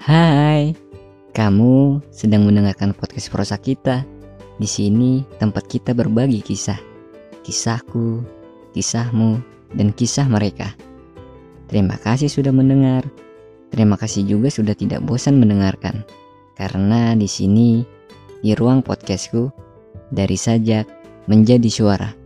Hai, kamu sedang mendengarkan podcast prosa kita. Di sini tempat kita berbagi kisah, kisahku, kisahmu, dan kisah mereka. Terima kasih sudah mendengar. Terima kasih juga sudah tidak bosan mendengarkan. Karena di sini, di ruang podcastku, dari sajak menjadi suara.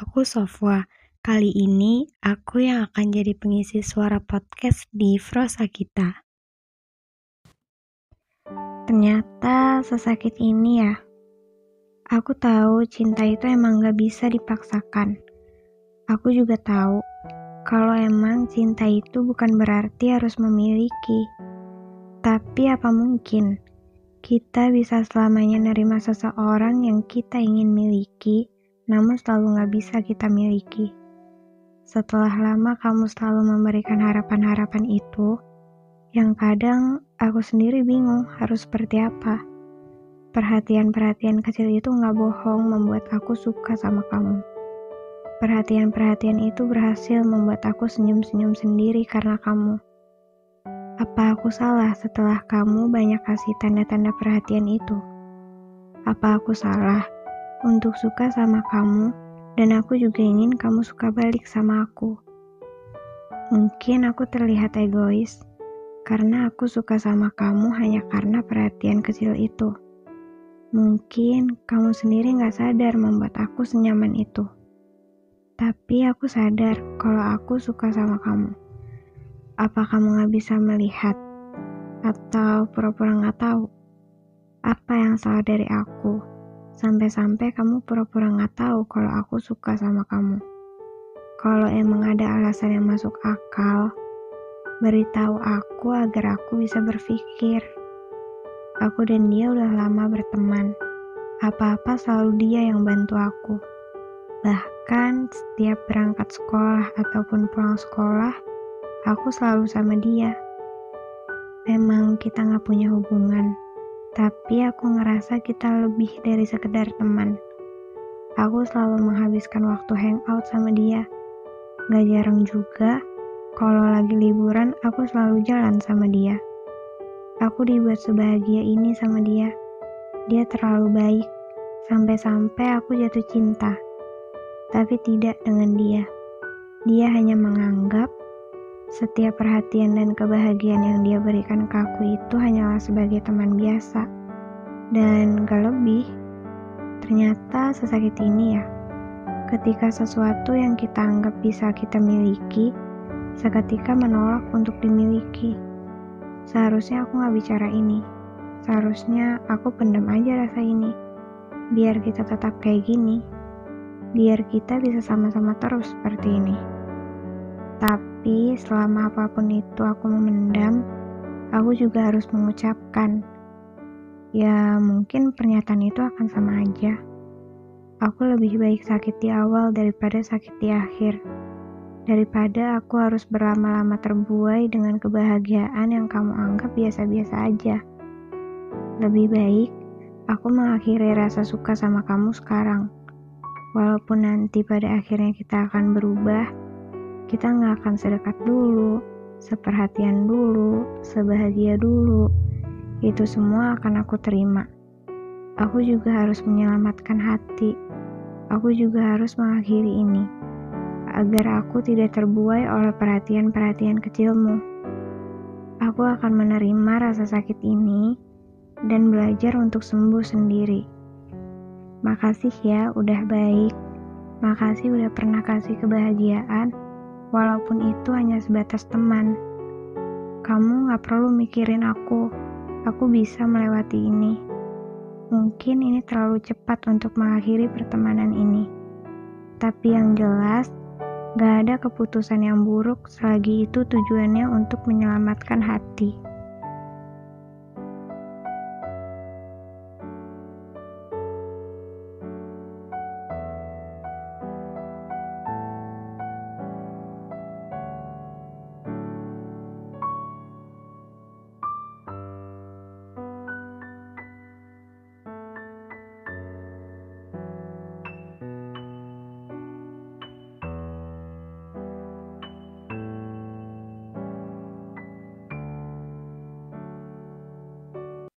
Aku Sofwa. Kali ini aku yang akan jadi pengisi suara podcast di Frosa kita. Ternyata sesakit ini ya. Aku tahu cinta itu emang gak bisa dipaksakan. Aku juga tahu kalau emang cinta itu bukan berarti harus memiliki. Tapi apa mungkin kita bisa selamanya nerima seseorang yang kita ingin miliki, namun selalu gak bisa kita miliki. Setelah lama kamu selalu memberikan harapan-harapan itu, yang kadang aku sendiri bingung harus seperti apa. Perhatian-perhatian kecil itu nggak bohong membuat aku suka sama kamu. Perhatian-perhatian itu berhasil membuat aku senyum-senyum sendiri karena kamu. Apa aku salah setelah kamu banyak kasih tanda-tanda perhatian itu? Apa aku salah untuk suka sama kamu dan aku juga ingin kamu suka balik sama aku. Mungkin aku terlihat egois karena aku suka sama kamu hanya karena perhatian kecil itu. Mungkin kamu sendiri gak sadar membuat aku senyaman itu. Tapi aku sadar kalau aku suka sama kamu. Apa kamu gak bisa melihat? Atau pura-pura gak tahu? Apa yang salah dari aku? Sampai-sampai kamu pura-pura gak tahu kalau aku suka sama kamu. Kalau emang ada alasan yang masuk akal, beritahu aku agar aku bisa berpikir. Aku dan dia udah lama berteman. Apa-apa selalu dia yang bantu aku. Bahkan setiap berangkat sekolah ataupun pulang sekolah, aku selalu sama dia. Memang kita gak punya hubungan, tapi aku ngerasa kita lebih dari sekedar teman. Aku selalu menghabiskan waktu hangout sama dia. Gak jarang juga, kalau lagi liburan aku selalu jalan sama dia. Aku dibuat sebahagia ini sama dia. Dia terlalu baik, sampai-sampai aku jatuh cinta. Tapi tidak dengan dia. Dia hanya menganggap setiap perhatian dan kebahagiaan yang dia berikan ke aku itu hanyalah sebagai teman biasa. Dan gak lebih, ternyata sesakit ini ya. Ketika sesuatu yang kita anggap bisa kita miliki, seketika menolak untuk dimiliki. Seharusnya aku gak bicara ini. Seharusnya aku pendam aja rasa ini. Biar kita tetap kayak gini. Biar kita bisa sama-sama terus seperti ini. Tapi selama apa pun itu aku memendam, aku juga harus mengucapkan. Ya mungkin pernyataan itu akan sama aja. Aku lebih baik sakit di awal daripada sakit di akhir. Daripada aku harus berlama-lama terbuai dengan kebahagiaan yang kamu anggap biasa-biasa aja. Lebih baik aku mengakhiri rasa suka sama kamu sekarang. Walaupun nanti pada akhirnya kita akan berubah, kita nggak akan sedekat dulu, seperhatian dulu, sebahagia dulu. Itu semua akan aku terima. Aku juga harus menyelamatkan hati. Aku juga harus mengakhiri ini, agar aku tidak terbuai oleh perhatian-perhatian kecilmu. Aku akan menerima rasa sakit ini dan belajar untuk sembuh sendiri. Makasih ya udah baik. Makasih udah pernah kasih kebahagiaan walaupun itu hanya sebatas teman. Kamu gak perlu mikirin aku, aku bisa melewati ini. Mungkin ini terlalu cepat untuk mengakhiri pertemanan ini. Tapi yang jelas, gak ada keputusan yang buruk selagi itu tujuannya untuk menyelamatkan hati.